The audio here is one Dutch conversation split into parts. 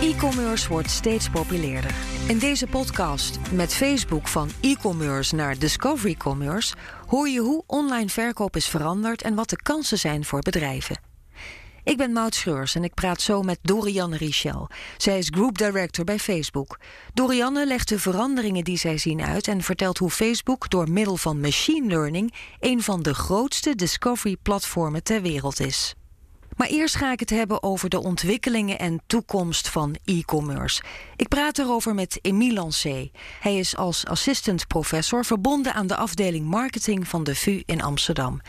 E-commerce wordt steeds populairder. In deze podcast met Facebook van e-commerce naar discovery commerce hoor je hoe online verkoop is veranderd en wat de kansen zijn voor bedrijven. Ik ben Maud Schreurs en ik praat zo met Dorianne Richel. Zij is Group Director bij Facebook. Dorianne legt de veranderingen die zij zien uit en vertelt hoe Facebook door middel van machine learning een van de grootste discovery-platformen ter wereld is. Maar eerst ga ik het hebben over de ontwikkelingen en toekomst van e-commerce. Ik praat erover met Emile Lancé. Hij is als assistant professor verbonden aan de afdeling marketing van de VU in Amsterdam.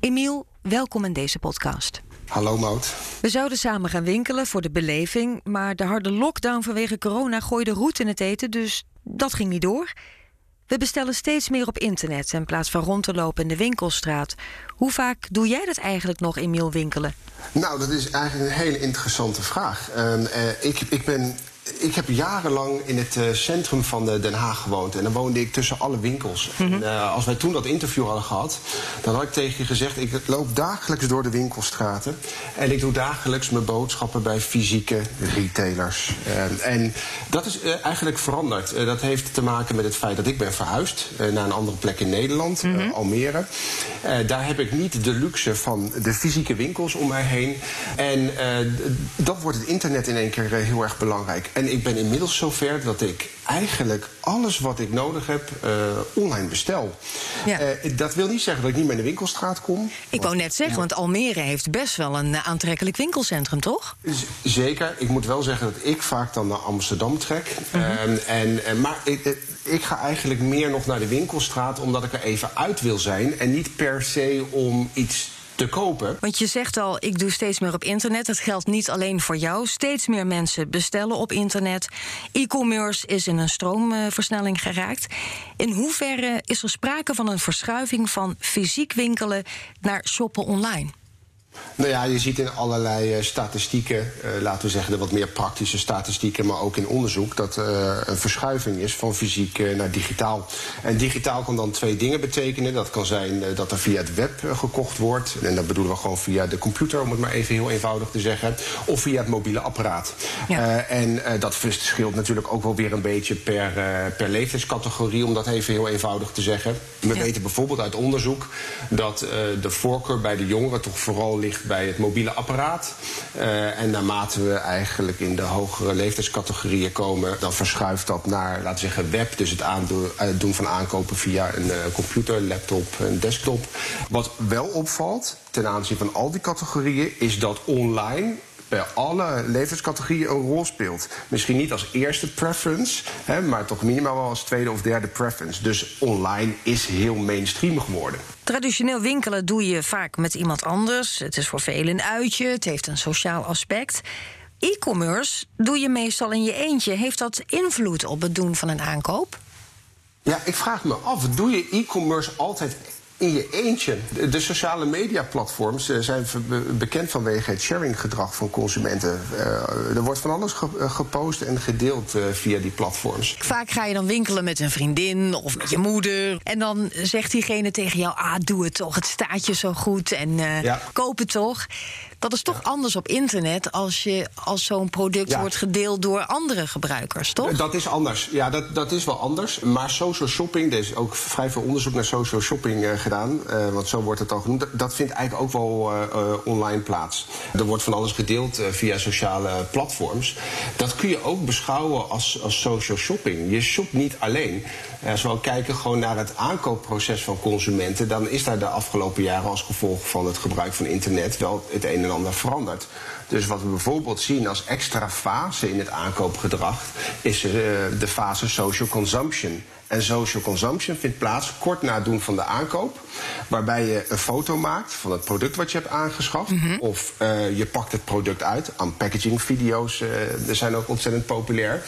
Emiel, welkom in deze podcast. Hallo Mout. We zouden samen gaan winkelen voor de beleving, maar de harde lockdown vanwege corona gooide roet in het eten, dus dat ging niet door. We bestellen steeds meer op internet in plaats van rond te lopen in de winkelstraat. Hoe vaak doe jij dat eigenlijk nog, Emiel, winkelen? Nou, dat is eigenlijk een hele interessante vraag. Uh, ik, ik ben ik heb jarenlang in het uh, centrum van de Den Haag gewoond. En dan woonde ik tussen alle winkels. Mm -hmm. en, uh, als wij toen dat interview hadden gehad, dan had ik tegen je gezegd: ik loop dagelijks door de winkelstraten. En ik doe dagelijks mijn boodschappen bij fysieke retailers. Uh, en dat is eigenlijk veranderd. dat heeft te maken met het feit dat ik ben verhuisd naar een andere plek in Nederland, mm -hmm. Almere. daar heb ik niet de luxe van de fysieke winkels om mij heen. En dat wordt het internet in één keer heel erg belangrijk. En ik ben inmiddels zover dat ik eigenlijk alles wat ik nodig heb uh, online bestel. Ja. Uh, dat wil niet zeggen dat ik niet meer in de winkelstraat kom. Ik wou net zeggen, want Almere heeft best wel een aantrekkelijk winkelcentrum, toch? Z zeker. Ik moet wel zeggen dat ik vaak dan naar Amsterdam trek. -huh. uh, en, maar ik, ik ga eigenlijk meer nog naar de winkelstraat omdat ik er even uit wil zijn. En niet per se om iets kopen. Want je zegt al, ik doe steeds meer op internet. Dat geldt niet alleen voor jou. Steeds meer mensen bestellen op internet. E-commerce is in een stroomversnelling geraakt. In hoeverre is er sprake van een verschuiving van fysiek winkelen naar shoppen online? Nou ja, je ziet in allerlei uh, statistieken, uh, laten we zeggen de wat meer praktische statistieken, maar ook in onderzoek, dat er uh, een verschuiving is van fysiek naar digitaal. En digitaal kan dan twee dingen betekenen. Dat kan zijn dat er via het web gekocht wordt. En dat bedoelen we gewoon via de computer, om het maar even heel eenvoudig te zeggen. Of via het mobiele apparaat. Ja. en dat verschilt natuurlijk ook wel weer een beetje per, per leeftijdscategorie, om dat even heel eenvoudig te zeggen. We ja. weten bijvoorbeeld uit onderzoek dat de voorkeur bij de jongeren toch vooral ligt bij het mobiele apparaat. Uh, en naarmate we eigenlijk in de hogere leeftijdscategorieën komen, dan verschuift dat naar, laten we zeggen, web. Dus het doen van aankopen via een uh, computer, laptop en desktop. Wat wel opvalt ten aanzien van al die categorieën, is dat online bij alle leeftijdscategorieën een rol speelt. Misschien niet als eerste preference, hè, maar toch minimaal wel als tweede of derde preference. Dus online is heel mainstream geworden. Traditioneel winkelen doe je vaak met iemand anders. Het is voor velen een uitje, het heeft een sociaal aspect. E-commerce doe je meestal in je eentje. Heeft dat invloed op het doen van een aankoop? Ja, ik vraag me af, doe je e-commerce altijd in je eentje. De, sociale mediaplatforms uh, zijn bekend vanwege het sharinggedrag van consumenten. Uh, er wordt van alles ge gepost en gedeeld uh, via die platforms. Vaak ga je dan winkelen met een vriendin of met je moeder. En dan zegt diegene tegen jou: Ah, doe het toch, het staat je zo goed en ja. koop het toch. Dat is toch ja. anders op internet als, je, als zo'n product ja. wordt gedeeld door andere gebruikers, toch? Dat is anders. Ja, dat, dat is wel anders. Maar social shopping, er is ook vrij veel onderzoek naar social shopping uh, gedaan. Uh, want zo wordt het al genoemd. Dat vindt eigenlijk ook wel uh, online plaats. Er wordt van alles gedeeld via sociale platforms. Dat kun je ook beschouwen als, als social shopping. Je shopt niet alleen. Als we kijken gewoon naar het aankoopproces van consumenten, dan is daar de afgelopen jaren als gevolg van het gebruik van internet wel het een en ander veranderd. Dus wat we bijvoorbeeld zien als extra fase in het aankoopgedrag is uh, de fase social consumption. En social consumption vindt plaats kort na het doen van de aankoop. Waarbij je een foto maakt van het product wat je hebt aangeschaft. Mm -hmm. Of uh, je pakt het product uit. Unpackaging video's uh, er zijn ook ontzettend populair.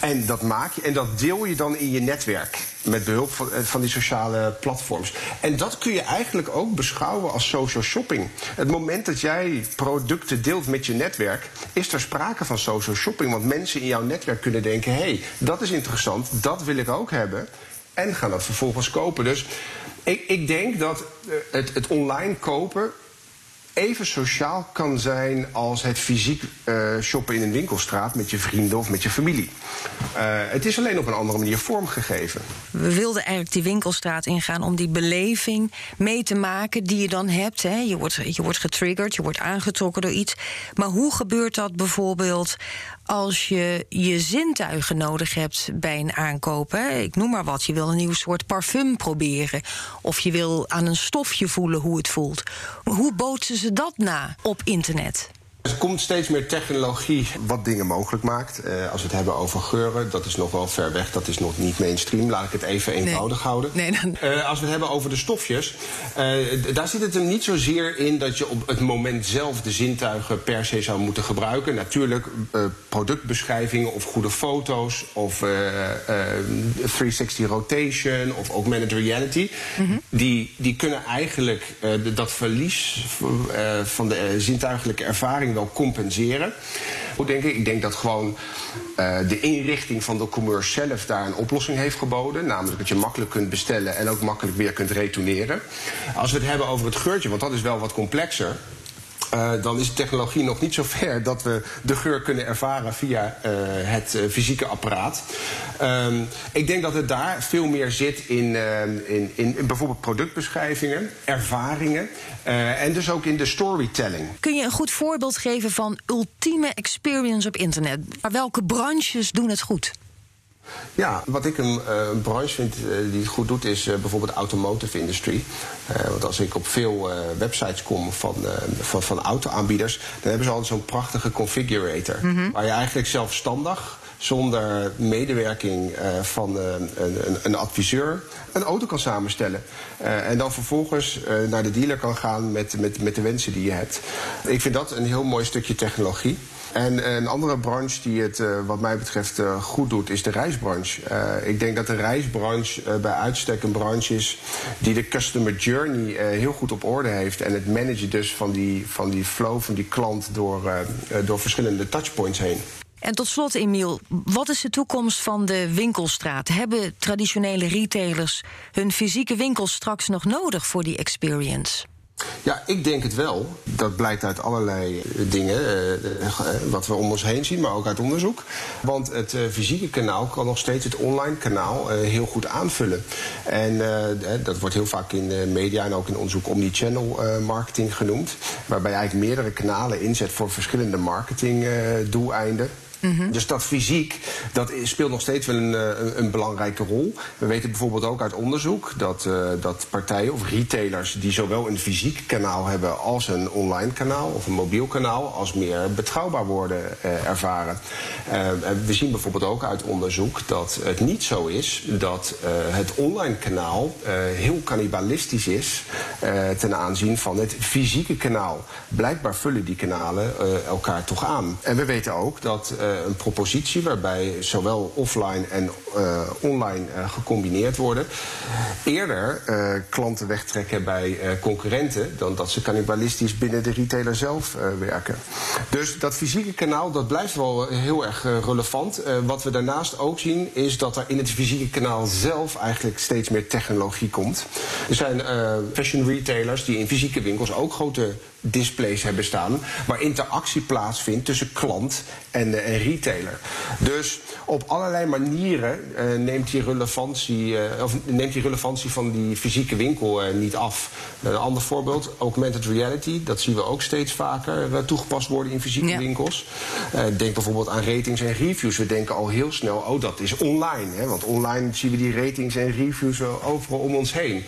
En dat maak je en dat deel je dan in je netwerk. Met behulp van, van die sociale platforms. En dat kun je eigenlijk ook beschouwen als social shopping. Het moment dat jij producten deelt met je netwerk, is er sprake van social shopping. Want mensen in jouw netwerk kunnen denken: hé, hey, dat is interessant, dat wil ik ook hebben. En gaan dat vervolgens kopen. Dus ik, ik denk dat het, het online kopen even sociaal kan zijn als het fysiek uh, shoppen in een winkelstraat met je vrienden of met je familie. Uh, het is alleen op een andere manier vormgegeven. We wilden eigenlijk die winkelstraat ingaan om die beleving mee te maken die je dan hebt. Hè. Je, wordt, je wordt getriggerd, je wordt aangetrokken door iets. Maar hoe gebeurt dat bijvoorbeeld als je je zintuigen nodig hebt bij een aankoop. Ik noem maar wat. Je wil een nieuw soort parfum proberen. Of je wil aan een stofje voelen hoe het voelt. Hoe bootsen ze dat na op internet? Er komt steeds meer technologie wat dingen mogelijk maakt. Uh, als we het hebben over geuren, dat is nog wel ver weg. Dat is nog niet mainstream. Laat ik het even eenvoudig houden. Nee, dan... uh, als we het hebben over de stofjes, uh, daar zit het hem niet zozeer in dat je op het moment zelf de zintuigen per se zou moeten gebruiken. Natuurlijk productbeschrijvingen of goede foto's of 360 rotation of augmented reality. Mm -hmm. die, die kunnen eigenlijk dat verlies van de zintuigelijke ervaring wel compenseren. Hoe denk ik? Ik denk dat gewoon uh, de inrichting van de commerce zelf daar een oplossing heeft geboden. Namelijk dat je makkelijk kunt bestellen en ook makkelijk weer kunt retourneren. Als we het hebben over het geurtje, want dat is wel wat complexer. Uh, dan is de technologie nog niet zo ver dat we de geur kunnen ervaren via uh, het uh, fysieke apparaat. Um, ik denk dat het daar veel meer zit in, in, in, in bijvoorbeeld productbeschrijvingen, ervaringen en dus ook in de storytelling. Kun je een goed voorbeeld geven van ultieme experience op internet? Maar welke branches doen het goed? Ja, wat ik een, uh, een branche vind uh, die het goed doet, is uh, bijvoorbeeld automotive industry. want als ik op veel websites kom van, van, van auto-aanbieders, dan hebben ze altijd zo'n prachtige configurator. Mm -hmm. Waar je eigenlijk zelfstandig, zonder medewerking van een, een, een, adviseur, een auto kan samenstellen. en dan vervolgens naar de dealer kan gaan met, met, met de wensen die je hebt. Ik vind dat een heel mooi stukje technologie. En een andere branche die het uh, wat mij betreft uh, goed doet, is de reisbranche. Uh, ik denk dat de reisbranche bij uitstek een branche is die de customer journey heel goed op orde heeft. En het managen dus van die, van die flow van die klant door, door verschillende touchpoints heen. En tot slot, Emiel, wat is de toekomst van de winkelstraat? Hebben traditionele retailers hun fysieke winkels straks nog nodig voor die experience? Ja, ik denk het wel. Dat blijkt uit allerlei dingen, eh, eh, wat we om ons heen zien, maar ook uit onderzoek. Want het eh, fysieke kanaal kan nog steeds het online kanaal eh, heel goed aanvullen. En eh, dat wordt heel vaak in de media en ook in onderzoek omnichannel eh, marketing genoemd. Waarbij je eigenlijk meerdere kanalen inzet voor verschillende marketingdoeleinden. Mm-hmm. Dus dat fysiek, dat speelt nog steeds wel een, eh, een, belangrijke rol. We weten bijvoorbeeld ook uit onderzoek dat, uh, dat partijen of retailers die zowel een fysiek kanaal hebben als een online kanaal of een mobiel kanaal, als meer betrouwbaar worden uh, ervaren. Uh, we zien bijvoorbeeld ook uit onderzoek dat het niet zo is dat het online kanaal heel cannibalistisch is ten aanzien van het fysieke kanaal. Blijkbaar vullen die kanalen elkaar toch aan. En we weten ook dat een propositie waarbij zowel offline en uh, online uh, gecombineerd worden. Eerder klanten wegtrekken bij concurrenten dan dat ze cannibalistisch binnen de retailer zelf werken. Dus dat fysieke kanaal dat blijft wel heel erg relevant. wat we daarnaast ook zien is dat er in het fysieke kanaal zelf eigenlijk steeds meer technologie komt. Er zijn fashion retailers die in fysieke winkels ook grote displays hebben staan. Waar interactie plaatsvindt tussen klant en, en retailer. Dus op allerlei manieren uh, neemt, die relevantie, uh, of neemt die relevantie van die fysieke winkel niet af. een ander voorbeeld, augmented reality. Dat zien we ook steeds vaker toegepast worden in fysieke ja. winkels. denk bijvoorbeeld aan ratings en reviews. We denken al heel snel, oh dat is online. Hè, want online zien we die ratings en reviews overal om ons heen.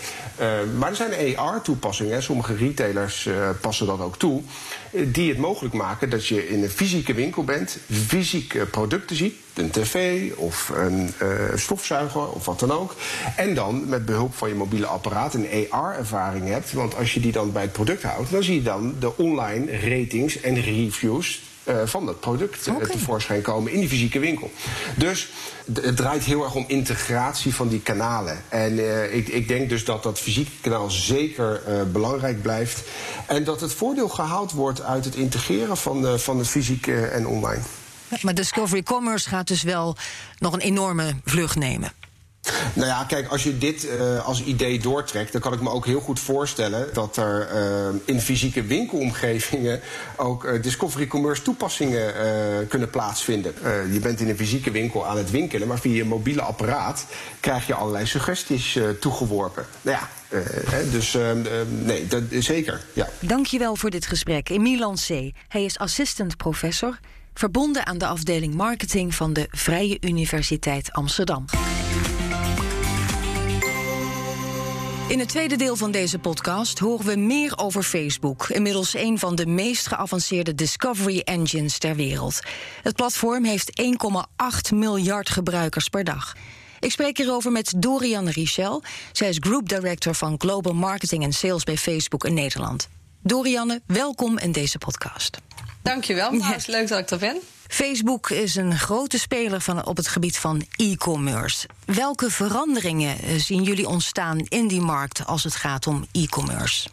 maar er zijn AR-toepassingen. Sommige retailers passen dat ook toe. Die het mogelijk maken dat je in een fysieke winkel bent, fysiek producten ziet, een tv of een uh, stofzuiger of wat dan ook. En dan met behulp van je mobiele apparaat een AR-ervaring hebt. Want als je die dan bij het product houdt, dan zie je dan de online ratings en reviews van dat product uh, okay. tevoorschijn komen in die fysieke winkel. Dus het draait heel erg om integratie van die kanalen. En uh, ik, ik, denk dus dat dat fysieke kanaal zeker belangrijk blijft. En dat het voordeel gehaald wordt uit het integreren van, van het fysieke en online. Maar Discovery Commerce gaat dus wel nog een enorme vlucht nemen. Nou ja, kijk, als je dit uh, als idee doortrekt, dan kan ik me ook heel goed voorstellen dat er uh, in fysieke winkelomgevingen ook uh, Discovery Commerce toepassingen kunnen plaatsvinden. je bent in een fysieke winkel aan het winkelen, maar via je mobiele apparaat krijg je allerlei suggesties toegeworpen. Nou ja, dus nee, dat, zeker. Ja. Dankjewel voor dit gesprek. Emilan C. Hij is assistant professor, verbonden aan de afdeling marketing van de Vrije Universiteit Amsterdam. In het tweede deel van deze podcast horen we meer over Facebook, inmiddels een van de meest geavanceerde discovery engines ter wereld. Het platform heeft 1,8 miljard gebruikers per dag. Ik spreek hierover met Dorianne Richel. Zij is Group Director van Global Marketing en Sales bij Facebook in Nederland. Dorianne, welkom in deze podcast. Dankjewel, het is leuk dat ik er ben. Facebook is een grote speler van, op het gebied van e-commerce. Welke veranderingen eh, zien jullie ontstaan in die markt als het gaat om e-commerce?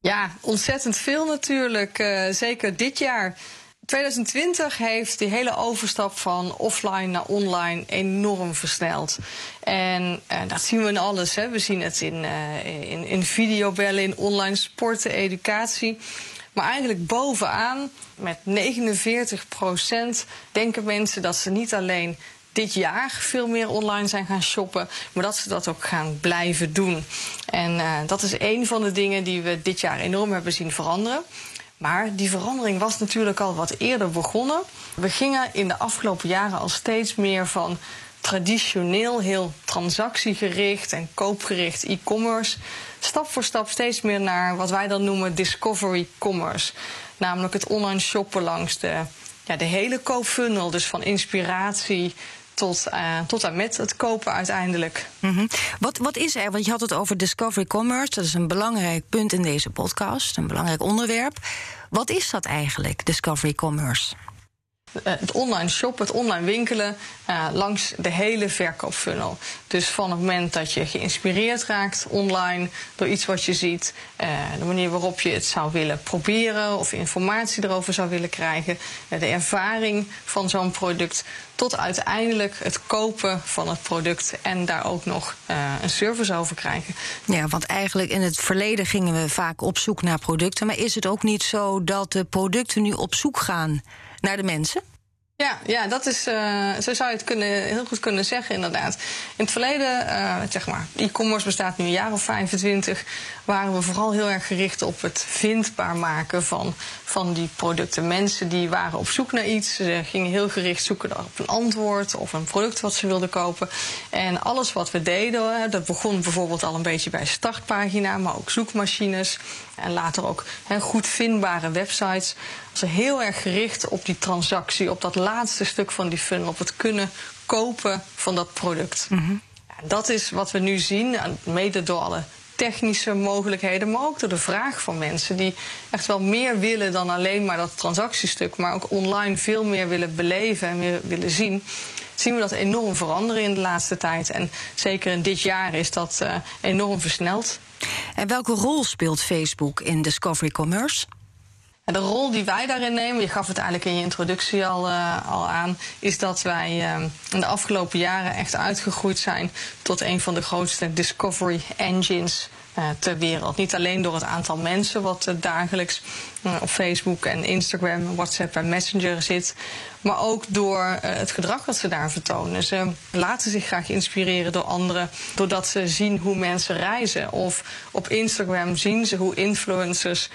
Ja, ontzettend veel natuurlijk. Uh, zeker dit jaar. 2020 heeft die hele overstap van offline naar online enorm versneld. En uh, dat zien we in alles. Hè. We zien het in, in, in videobellen, in online sporten, educatie. Maar eigenlijk bovenaan, met 49 procent, denken mensen dat ze niet alleen dit jaar veel meer online zijn gaan shoppen, maar dat ze dat ook gaan blijven doen. En uh, dat is een van de dingen die we dit jaar enorm hebben zien veranderen. Maar die verandering was natuurlijk al wat eerder begonnen. We gingen in de afgelopen jaren al steeds meer van traditioneel heel transactiegericht en koopgericht e-commerce stap voor stap steeds meer naar wat wij dan noemen discovery commerce. Namelijk het online shoppen langs de, ja, de hele koopfunnel. Dus van inspiratie tot, uh, tot en met het kopen uiteindelijk. -hmm. wat, wat is er? Want je had het over discovery commerce. Dat is een belangrijk punt in deze podcast, een belangrijk onderwerp. Wat is dat eigenlijk, discovery commerce? Eh, het online shoppen, het online winkelen uh, langs de hele verkoopfunnel. Dus van het moment dat je geïnspireerd raakt online door iets wat je ziet, uh, de manier waarop je het zou willen proberen of informatie erover zou willen krijgen, de ervaring van zo'n product, tot uiteindelijk het kopen van het product en daar ook nog een service over krijgen. Ja, want eigenlijk in het verleden gingen we vaak op zoek naar producten, maar is het ook niet zo dat de producten nu op zoek gaan? Naar de mensen? Ja, ja dat is, uh, zo zou je het kunnen, heel goed kunnen zeggen, inderdaad. In het verleden, uh, zeg maar, e-commerce bestaat nu een jaar of 25, waren we vooral heel erg gericht op het vindbaar maken van, van die producten. Mensen die waren op zoek naar iets, ze gingen heel gericht zoeken op een antwoord of een product wat ze wilden kopen. En alles wat we deden, dat begon bijvoorbeeld al een beetje bij startpagina, maar ook zoekmachines en later ook he, goed vindbare websites. Was heel erg gericht op die transactie, op dat laatste stuk van die funnel, op het kunnen kopen van dat product. Mm dat is wat we nu zien, mede door alle technische mogelijkheden, maar ook door de vraag van mensen die echt wel meer willen dan alleen maar dat transactiestuk, maar ook online veel meer willen beleven en meer willen zien. Zien we dat enorm veranderen in de laatste tijd. En zeker in dit jaar is dat uh, enorm versneld. En welke rol speelt Facebook in Discovery Commerce? De rol die wij daarin nemen, je gaf het eigenlijk in je introductie al, uh, al aan, is dat wij uh, in de afgelopen jaren echt uitgegroeid zijn tot een van de grootste discovery engines ter wereld. Niet alleen door het aantal mensen wat uh, dagelijks uh, op Facebook en Instagram, WhatsApp en Messenger zit, maar ook door het gedrag dat ze daar vertonen. Ze laten zich graag inspireren door anderen, doordat ze zien hoe mensen reizen. Of op Instagram zien ze hoe influencers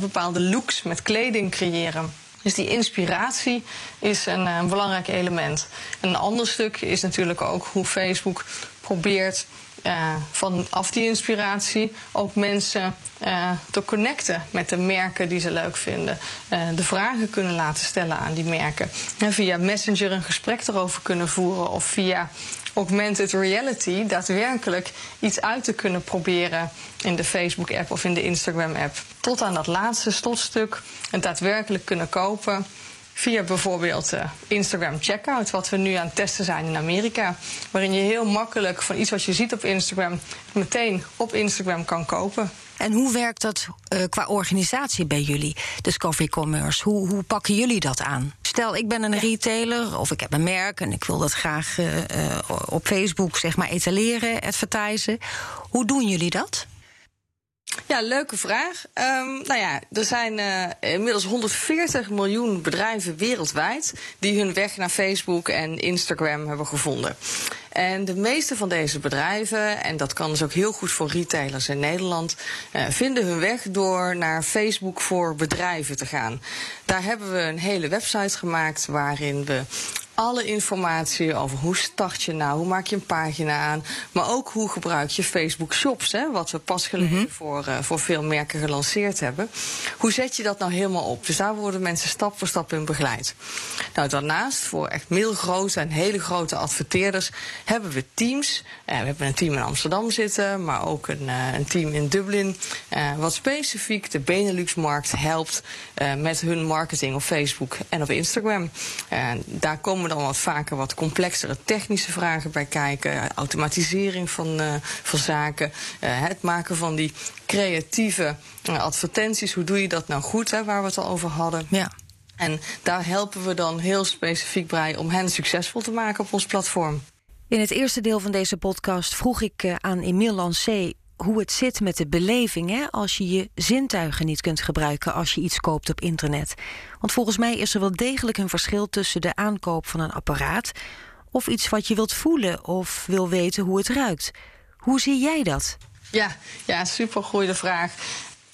bepaalde looks met kleding creëren. Dus die inspiratie is een, belangrijk element. En een ander stuk is natuurlijk ook hoe Facebook probeert uh, vanaf die inspiratie ook mensen uh, te connecten met de merken die ze leuk vinden. Uh, de vragen kunnen laten stellen aan die merken. En via Messenger een gesprek erover kunnen voeren of via augmented reality daadwerkelijk iets uit te kunnen proberen in de Facebook-app of in de Instagram-app. Tot aan dat laatste slotstuk en daadwerkelijk kunnen kopen via bijvoorbeeld uh, Instagram Checkout, wat we nu aan het testen zijn in Amerika. Waarin je heel makkelijk van iets wat je ziet op Instagram meteen op Instagram kan kopen. En hoe werkt dat uh, qua organisatie bij jullie, Discovery Commerce? Hoe, hoe pakken jullie dat aan? stel, ik ben een retailer of ik heb een merk en ik wil dat graag uh, op Facebook zeg maar etaleren, advertisen. Hoe doen jullie dat? Ja, leuke vraag. Um, nou ja, er zijn uh, inmiddels 140 miljoen bedrijven wereldwijd die hun weg naar Facebook en Instagram hebben gevonden. En de meeste van deze bedrijven, en dat kan dus ook heel goed voor retailers in Nederland, uh, vinden hun weg door naar Facebook voor bedrijven te gaan. Daar hebben we een hele website gemaakt waarin we alle informatie over hoe start je nou, hoe maak je een pagina aan, maar ook hoe gebruik je Facebook Shops, hè, wat we pas geleden mhm. voor, uh, voor veel merken gelanceerd hebben. Hoe zet je dat nou helemaal op? Dus daar worden mensen stap voor stap in begeleid. Nou, daarnaast voor echt middelgrote en hele grote adverteerders hebben we teams. Uh, we hebben een team in Amsterdam zitten, maar ook een, uh, een team in Dublin, wat specifiek de Benelux-markt helpt met hun marketing op Facebook en op Instagram. daar komen komen dan wat vaker wat complexere technische vragen bij kijken. Automatisering van, uh, van zaken. Uh, het maken van die creatieve uh, advertenties. Hoe doe je dat nou goed, hè, waar we het al over hadden. Ja. En daar helpen we dan heel specifiek bij om hen succesvol te maken op ons platform. In het eerste deel van deze podcast vroeg ik aan Emile Lancé hoe het zit met de beleving hè, als je je zintuigen niet kunt gebruiken als je iets koopt op internet. Want volgens mij is er wel degelijk een verschil tussen de aankoop van een apparaat of iets wat je wilt voelen of wil weten hoe het ruikt. Hoe zie jij dat? Ja, ja super goede vraag.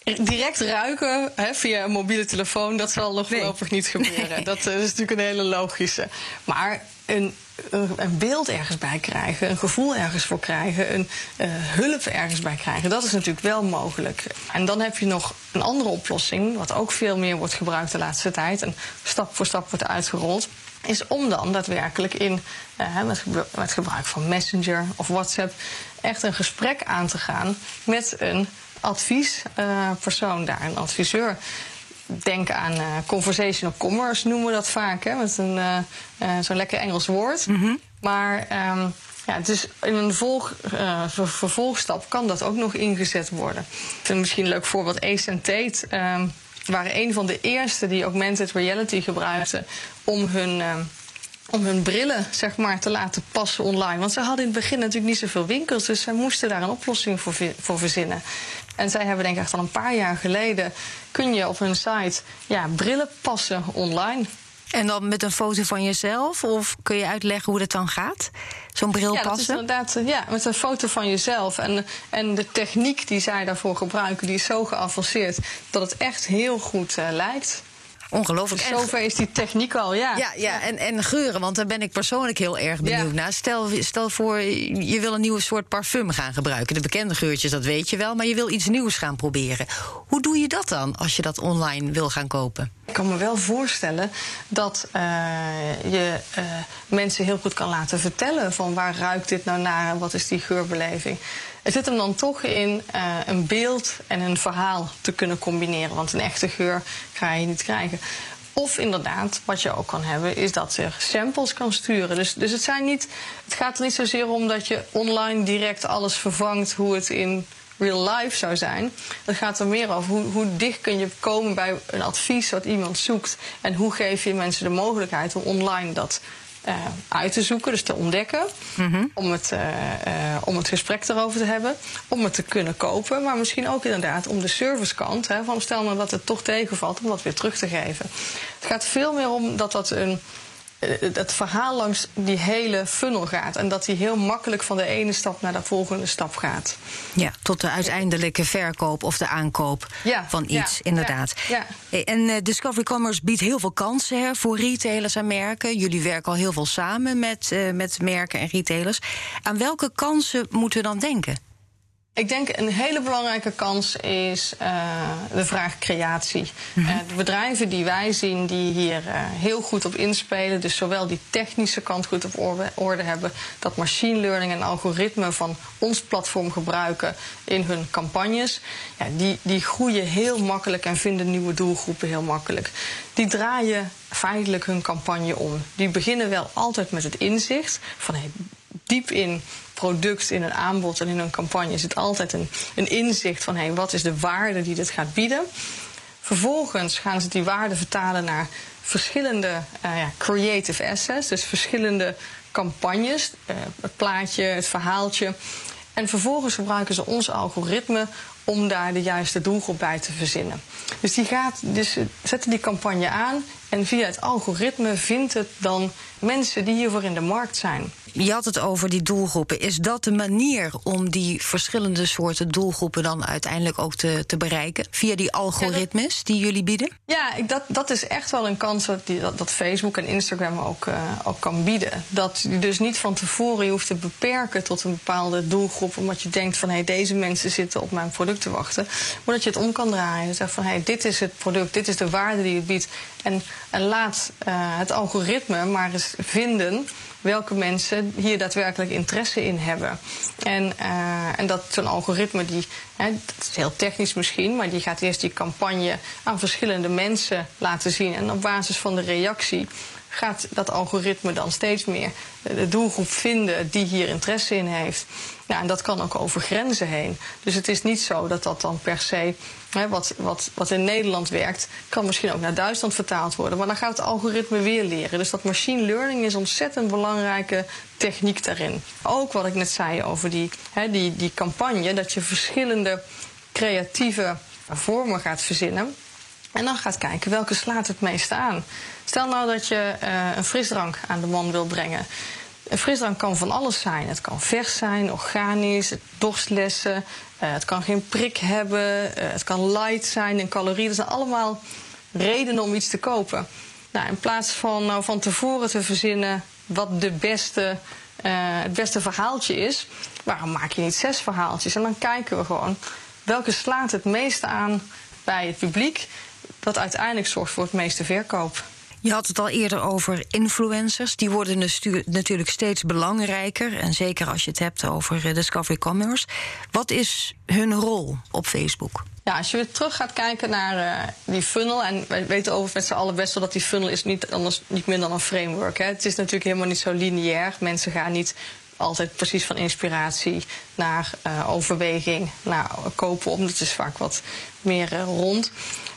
Direct ruiken hè, via een mobiele telefoon, dat zal nog voorlopig niet gebeuren. Dat is natuurlijk een hele logische. Maar een een, beeld ergens bij krijgen, een gevoel ergens voor krijgen, een uh, hulp ergens bij krijgen. Dat is natuurlijk wel mogelijk. En dan heb je nog een andere oplossing, wat ook veel meer wordt gebruikt de laatste tijd en stap voor stap wordt uitgerold. Is om dan daadwerkelijk in, uh, met, gebruik van Messenger of WhatsApp, echt een gesprek aan te gaan met een adviespersoon uh, daar, een adviseur denk aan uh, conversational commerce, noemen we dat vaak, hè, met een uh, uh, zo'n lekker Engels woord. Mm -hmm. Maar um, ja, dus in een volg, ver vervolgstap kan dat ook nog ingezet worden. Ik vind misschien een leuk voorbeeld. Ace en Tate um, waren een van de eerste die augmented reality gebruikten om hun um, om hun brillen zeg maar, te laten passen online. Want ze hadden in het begin natuurlijk niet zoveel winkels, dus zij moesten daar een oplossing voor, voor verzinnen. En zij hebben denk ik echt al een paar jaar geleden... kun je op hun site ja, brillen passen online. En dan met een foto van jezelf? Of kun je uitleggen hoe dat dan gaat? Zo'n bril ja, passen? inderdaad, ja, met een foto van jezelf. En, en de techniek die zij daarvoor gebruiken, die is zo geavanceerd dat het echt heel goed uh, lijkt. Ongelooflijk. Dus zover is die techniek al, ja. Ja, ja en, en geuren, want daar ben ik persoonlijk heel erg benieuwd naar. Stel, stel voor, je wil een nieuwe soort parfum gaan gebruiken. De bekende geurtjes, dat weet je wel, maar je wil iets nieuws gaan proberen. Hoe doe je dat dan als je dat online wil gaan kopen? Ik kan me wel voorstellen dat uh, je uh, mensen heel goed kan laten vertellen van waar ruikt dit nou naar en wat is die geurbeleving. Het zit hem dan toch in uh, een beeld en een verhaal te kunnen combineren. Want een echte geur ga je niet krijgen. Of inderdaad, wat je ook kan hebben, is dat je samples kan sturen. Dus, dus het, zijn niet, het gaat er niet zozeer om dat je online direct alles vervangt hoe het in real life zou zijn. Het gaat er meer over hoe, hoe dicht kun je komen bij een advies wat iemand zoekt. En hoe geef je mensen de mogelijkheid om online dat uh, uit te zoeken, dus te ontdekken. Mm -hmm. om, het, uh, uh, om het gesprek erover te hebben. Om het te kunnen kopen. Maar misschien ook inderdaad om de servicekant. Hè, van stel nou dat het toch tegenvalt, om dat weer terug te geven. Het gaat veel meer om dat dat een het eh, verhaal langs die hele funnel gaat. En dat die heel makkelijk van de ene stap naar de volgende stap gaat. Ja, tot de uiteindelijke verkoop of de aankoop ja, van iets, ja, inderdaad. Ja, en uh, Discovery Commerce biedt heel veel kansen hè, voor retailers en merken. Jullie werken al heel veel samen met, uh, met merken en retailers. Aan welke kansen moeten we dan denken? Ik denk een hele belangrijke kans is uh, de vraag creatie. Mm -hmm. uh, de bedrijven die wij zien die hier uh, heel goed op inspelen, dus zowel die technische kant goed op orde, orde, hebben, dat machine learning en algoritme van ons platform gebruiken in hun campagnes, ja, die, die groeien heel makkelijk en vinden nieuwe doelgroepen heel makkelijk. Die draaien feitelijk hun campagne om. Die beginnen wel altijd met het inzicht van hey, diep in product, in een aanbod en in een campagne zit altijd een, een inzicht van hey, wat is de waarde die dit gaat bieden. Vervolgens gaan ze die waarde vertalen naar verschillende uh, ja, creative assets, dus verschillende campagnes, uh, het plaatje, het verhaaltje. En vervolgens gebruiken ze ons algoritme om daar de juiste doelgroep bij te verzinnen. Dus die gaat, dus zetten die campagne aan en via het algoritme vindt het dan mensen die hiervoor in de markt zijn. Je had het over die doelgroepen. Is dat de manier om die verschillende soorten doelgroepen dan uiteindelijk ook te, te bereiken? Via die algoritmes die jullie bieden? Ja, dat, dat is echt wel een kans dat, die, dat, Facebook en Instagram ook, uh, ook kan bieden. Dat je dus niet van tevoren je hoeft te beperken tot een bepaalde doelgroep. Omdat je denkt van hé, hey, deze mensen zitten op mijn product te wachten. Maar dat je het om kan draaien. En zegt van hé, hey, dit is het product, dit is de waarde die het biedt. En, en laat uh, het algoritme maar eens vinden welke mensen hier daadwerkelijk interesse in hebben. En, uh, en dat zo'n algoritme, die, hè, dat is heel technisch misschien, maar die gaat eerst die campagne aan verschillende mensen laten zien. En op basis van de reactie gaat dat algoritme dan steeds meer de doelgroep vinden die hier interesse in heeft. Ja, en dat kan ook over grenzen heen. Dus het is niet zo dat dat dan per se, hè, wat, wat, wat in Nederland werkt, kan misschien ook naar Duitsland vertaald worden. Maar dan gaat het algoritme weer leren. Dus dat machine learning is ontzettend belangrijke techniek daarin. Ook wat ik net zei over die, hè, die, die campagne, dat je verschillende creatieve vormen gaat verzinnen. En dan gaat kijken welke slaat het meest aan. Stel nou dat je uh, een frisdrank aan de man wil brengen. Een frisdrank kan van alles zijn. Het kan vers zijn, organisch, dorstlessen. Uh, het kan geen prik hebben. Uh, het kan light zijn in calorieën. Dat zijn allemaal redenen om iets te kopen. Nou, in plaats van nou van tevoren te verzinnen wat de beste, het beste verhaaltje is, waarom maak je niet zes verhaaltjes? En dan kijken we gewoon welke slaat het meest aan bij het publiek dat uiteindelijk zorgt voor het meeste verkoop. Je had het al eerder over influencers. Die worden natuurlijk steeds belangrijker. En zeker als je het hebt over eh, Discovery Commerce. Wat is hun rol op Facebook? Ja, als je weer terug gaat kijken naar uh, die funnel. En wij weten over met z'n allen best wel dat die funnel is niet, anders, niet meer dan een framework. Hè. Het is natuurlijk helemaal niet zo lineair. Mensen gaan niet altijd precies van inspiratie naar uh, overweging, naar kopen om. Dat is vaak wat meer rond.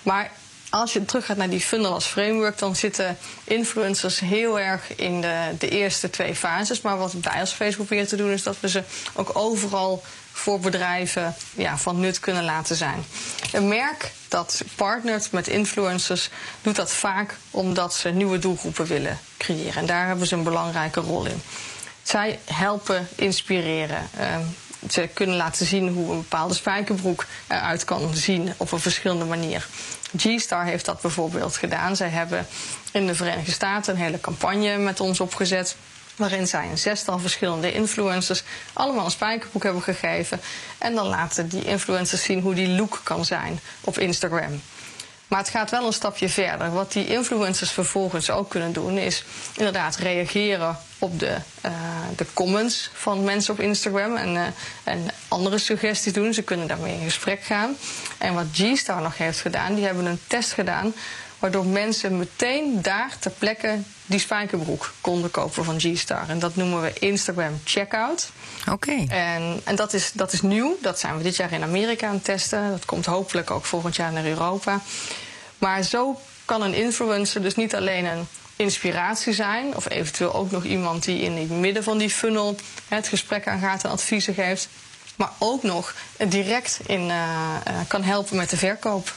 Maar als je teruggaat naar die funnel als framework, dan zitten influencers heel erg in de, de eerste twee fases. Maar wat wij als Facebook proberen te doen, is dat we ze ook overal voor bedrijven ja, van nut kunnen laten zijn. Een merk dat partnert met influencers doet dat vaak omdat ze nieuwe doelgroepen willen creëren. En daar hebben ze een belangrijke rol in. Zij helpen inspireren. Uh, ze kunnen laten zien hoe een bepaalde spijkerbroek eruit kan zien op een verschillende manier. G-Star heeft dat bijvoorbeeld gedaan. Zij hebben in de Verenigde Staten een hele campagne met ons opgezet. Waarin zij een zestal verschillende influencers allemaal een spijkerbroek hebben gegeven. En dan laten die influencers zien hoe die look kan zijn op Instagram. Maar het gaat wel een stapje verder. Wat die influencers vervolgens ook kunnen doen, is inderdaad reageren op de, uh, de comments van mensen op Instagram en, uh, en andere suggesties doen. Ze kunnen daarmee in gesprek gaan. En wat G-Star nog heeft gedaan, die hebben een test gedaan waardoor mensen meteen daar ter plekke die spijkerbroek konden kopen van G-Star. En dat noemen we Instagram Checkout. Oké. En, en dat, is, dat is nieuw. Dat zijn we dit jaar in Amerika aan het testen. Dat komt hopelijk ook volgend jaar naar Europa. Maar zo kan een influencer dus niet alleen een inspiratie zijn, of eventueel ook nog iemand die in het midden van die funnel het gesprek aangaat en adviezen geeft, maar ook nog direct in, uh, uh, kan helpen met de verkoop.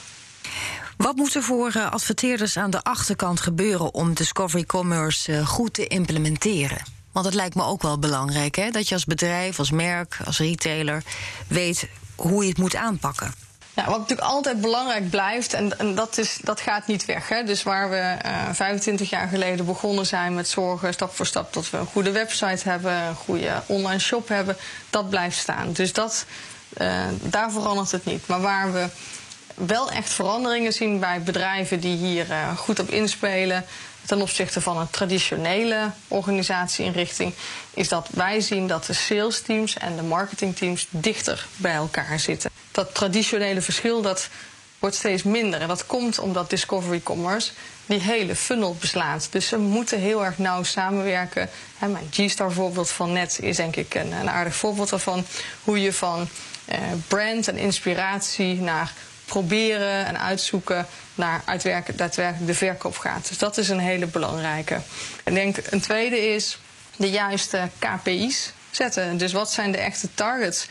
Wat moet er voor uh, adverteerders aan de achterkant gebeuren om Discovery Commerce goed te implementeren? Want het lijkt me ook wel belangrijk hè? dat je als bedrijf, als merk, als retailer weet hoe je het moet aanpakken. Ja, wat natuurlijk altijd belangrijk blijft, en, dat, is, dat gaat niet weg. Hè? Dus waar we uh, 25 jaar geleden begonnen zijn met zorgen, stap voor stap, dat we een goede website hebben, een goede online shop hebben, dat blijft staan. Dus dat, daar verandert het niet. Maar waar we wel echt veranderingen zien bij bedrijven die hier uh, goed op inspelen, ten opzichte van een traditionele organisatieinrichting, is dat wij zien dat de sales teams en de marketingteams dichter bij elkaar zitten. Dat traditionele verschil dat wordt steeds minder. En dat komt omdat Discovery Commerce die hele funnel beslaat. Dus ze moeten heel erg nauw samenwerken. mijn G-Star voorbeeld van net is denk ik een, een aardig voorbeeld daarvan. Hoe je van eh, brand en inspiratie naar proberen en uitzoeken naar daadwerkelijk de verkoop gaat. Dus dat is een hele belangrijke. Ik denk een tweede is de juiste KPI's zetten. Dus wat zijn de echte targets?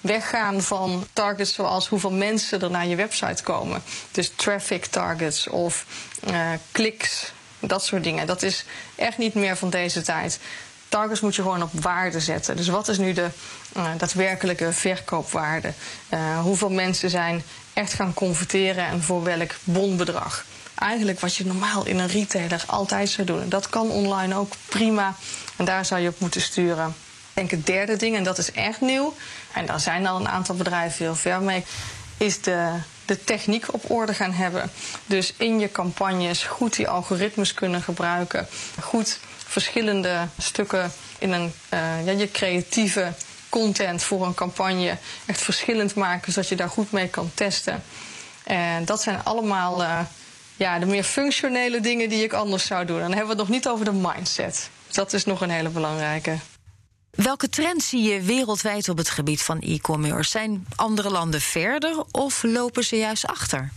Weggaan van targets zoals hoeveel mensen er naar je website komen. Dus traffic targets of uh, kliks, dat soort dingen. Dat is echt niet meer van deze tijd. Targets moet je gewoon op waarde zetten. Dus wat is nu de uh, daadwerkelijke verkoopwaarde? Uh, hoeveel mensen zijn echt gaan converteren en voor welk bonbedrag? Eigenlijk wat je normaal in een retailer altijd zou doen. Dat kan online ook prima. En daar zou je op moeten sturen. Ik denk het derde ding, en dat is echt nieuw. En daar zijn al een aantal bedrijven heel ver mee. Is de, de techniek op orde gaan hebben. Dus in je campagnes goed die algoritmes kunnen gebruiken. Goed verschillende stukken in een, uh, ja, je creatieve content voor een campagne echt verschillend maken, zodat je daar goed mee kan testen. En dat zijn allemaal uh, ja, de meer functionele dingen die ik anders zou doen. En dan hebben we het nog niet over de mindset. Dat is nog een hele belangrijke. Welke trends zie je wereldwijd op het gebied van e-commerce? Zijn andere landen verder of lopen ze juist achter?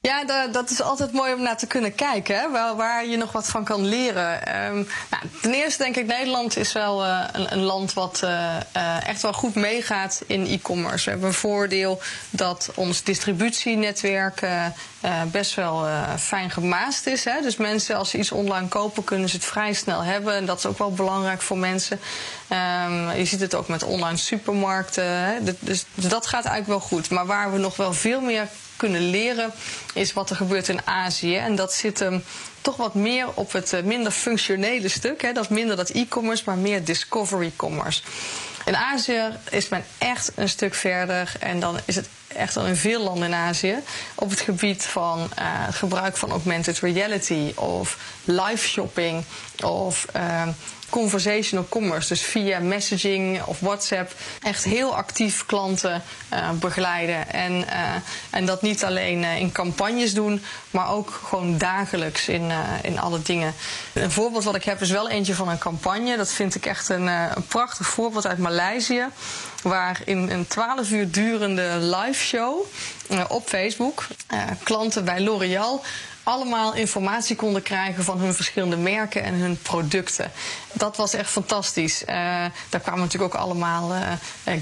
Ja, dat is altijd mooi om naar te kunnen kijken, hè? Waar, waar je nog wat van kan leren. Um, nou, ten eerste denk ik, Nederland is wel uh, een, land wat uh, uh, echt wel goed meegaat in e-commerce. We hebben een voordeel dat ons distributienetwerk best wel fijn gemaast is. Hè? Dus mensen, als ze iets online kopen, kunnen ze het vrij snel hebben. En dat is ook wel belangrijk voor mensen. Um, je ziet het ook met online supermarkten. Hè? Dus, dus dat gaat eigenlijk wel goed. Maar waar we nog wel veel meer kunnen leren, is wat er gebeurt in Azië. En dat zit hem toch wat meer op het eh, minder functionele stuk. Hè. Dat minder dat e-commerce, maar meer discovery commerce. In Azië is men echt een stuk verder en dan is het echt al in veel landen in Azië op het gebied van het gebruik van augmented reality of live shopping of uh, conversational commerce. Dus via messaging of WhatsApp echt heel actief klanten uh, begeleiden. En, uh, en dat niet alleen uh, in campagnes doen, maar ook gewoon dagelijks in, in alle dingen. Een voorbeeld wat ik heb is wel eentje van een campagne. Dat vind ik echt een, een prachtig voorbeeld uit Maleisië. Waar in een 12 uur durende live show op Facebook klanten bij L'Oréal allemaal informatie konden krijgen van hun verschillende merken en hun producten. Dat was echt fantastisch. Uh, daar kwamen natuurlijk ook allemaal uh,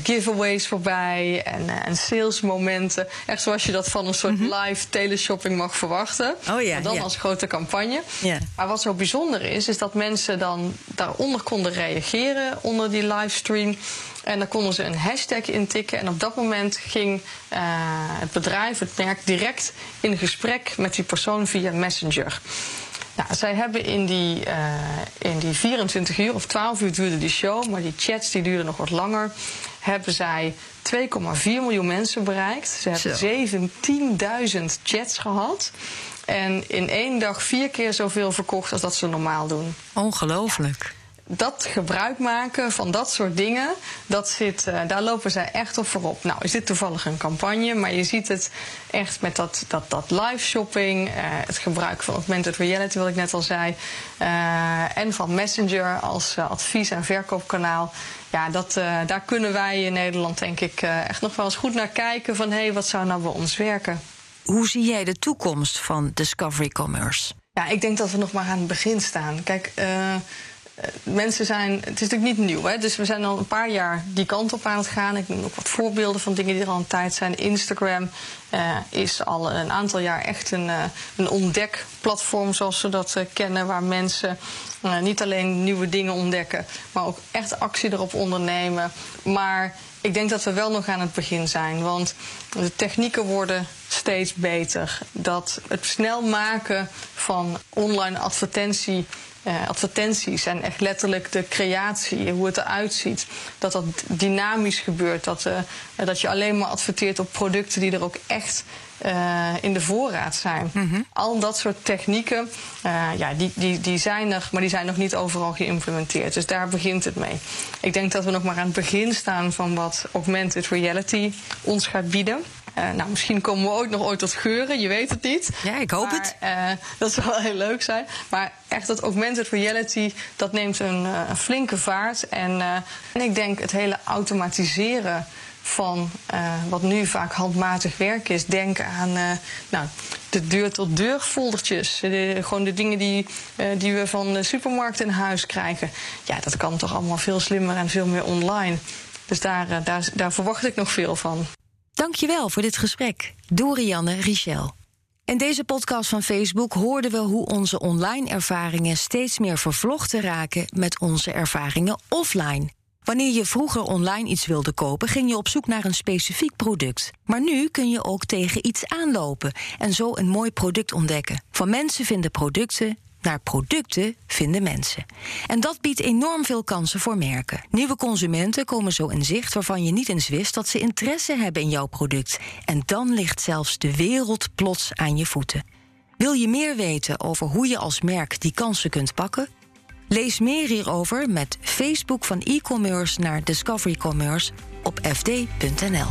giveaways voorbij en, en salesmomenten. Echt zoals je dat van een soort mm -hmm. live teleshopping mag verwachten. Oh ja, maar dan ja. als grote campagne. Ja. Maar wat zo bijzonder is, is dat mensen dan daaronder konden reageren onder die livestream. En dan konden ze een hashtag intikken. En op dat moment ging uh, het bedrijf, het merk, direct in gesprek met die persoon via Messenger. Nou, zij hebben in die, uh, in die 24 uur of 12 uur duurde die show, maar die chats die duurden nog wat langer. Hebben zij 2,4 miljoen mensen bereikt. Ze hebben 17.000 chats gehad. En in één dag vier keer zoveel verkocht als dat ze normaal doen. Ongelooflijk. Dat gebruik maken van dat soort dingen, dat zit, uh, daar lopen zij echt op voorop. Nou, is dit toevallig een campagne, maar je ziet het echt met dat, dat, dat live shopping, uh, het gebruik van augmented reality, wat ik net al zei, uh, en van Messenger als advies- en verkoopkanaal. Ja, dat, daar kunnen wij in Nederland denk ik echt nog wel eens goed naar kijken van hé, hey, wat zou nou bij ons werken? Hoe zie jij de toekomst van Discovery Commerce? Ja, ik denk dat we nog maar aan het begin staan. Kijk, mensen zijn, het is natuurlijk niet nieuw, hè? dus we zijn al een paar jaar die kant op aan het gaan. Ik noem ook wat voorbeelden van dingen die er al een tijd zijn. Instagram uh, is al een aantal jaar echt een, uh, een ontdekplatform zoals we dat kennen, waar mensen niet alleen nieuwe dingen ontdekken, maar ook echt actie erop ondernemen. Maar ik denk dat we wel nog aan het begin zijn, want de technieken worden steeds beter. Dat het snel maken van online advertentie uh, advertenties en echt letterlijk de creatie, hoe het eruit ziet. Dat dat dynamisch gebeurt. Dat, uh, dat je alleen maar adverteert op producten die er ook echt uh, in de voorraad zijn. Mm -hmm. Al dat soort technieken, ja, die, die, die zijn er, maar die zijn nog niet overal geïmplementeerd. Dus daar begint het mee. Ik denk dat we nog maar aan het begin staan van wat augmented reality ons gaat bieden. Uh, nou, misschien komen we ook nog ooit tot geuren, je weet het niet. Ja, ik hoop maar, het. Uh, dat zou wel heel leuk zijn. Maar echt dat augmented reality, dat neemt een, uh, een flinke vaart. En, en ik denk het hele automatiseren van uh, wat nu vaak handmatig werk is. Denk aan uh, nou, de deur-tot-deur foldertjes. De, gewoon de dingen die, uh, die we van de supermarkt in huis krijgen. Ja, dat kan toch allemaal veel slimmer en veel meer online. Dus daar, daar, daar verwacht ik nog veel van. Dankjewel voor dit gesprek. Dorianne Richel. In deze podcast van Facebook hoorden we hoe onze online ervaringen steeds meer vervlochten raken met onze ervaringen offline. Wanneer je vroeger online iets wilde kopen, ging je op zoek naar een specifiek product. Maar nu kun je ook tegen iets aanlopen en zo een mooi product ontdekken. Van mensen vinden producten naar producten vinden mensen. En dat biedt enorm veel kansen voor merken. Nieuwe consumenten komen zo in zicht waarvan je niet eens wist dat ze interesse hebben in jouw product. En dan ligt zelfs de wereld plots aan je voeten. Wil je meer weten over hoe je als merk die kansen kunt pakken? Lees meer hierover met Facebook van e-commerce naar Discovery Commerce op fd.nl.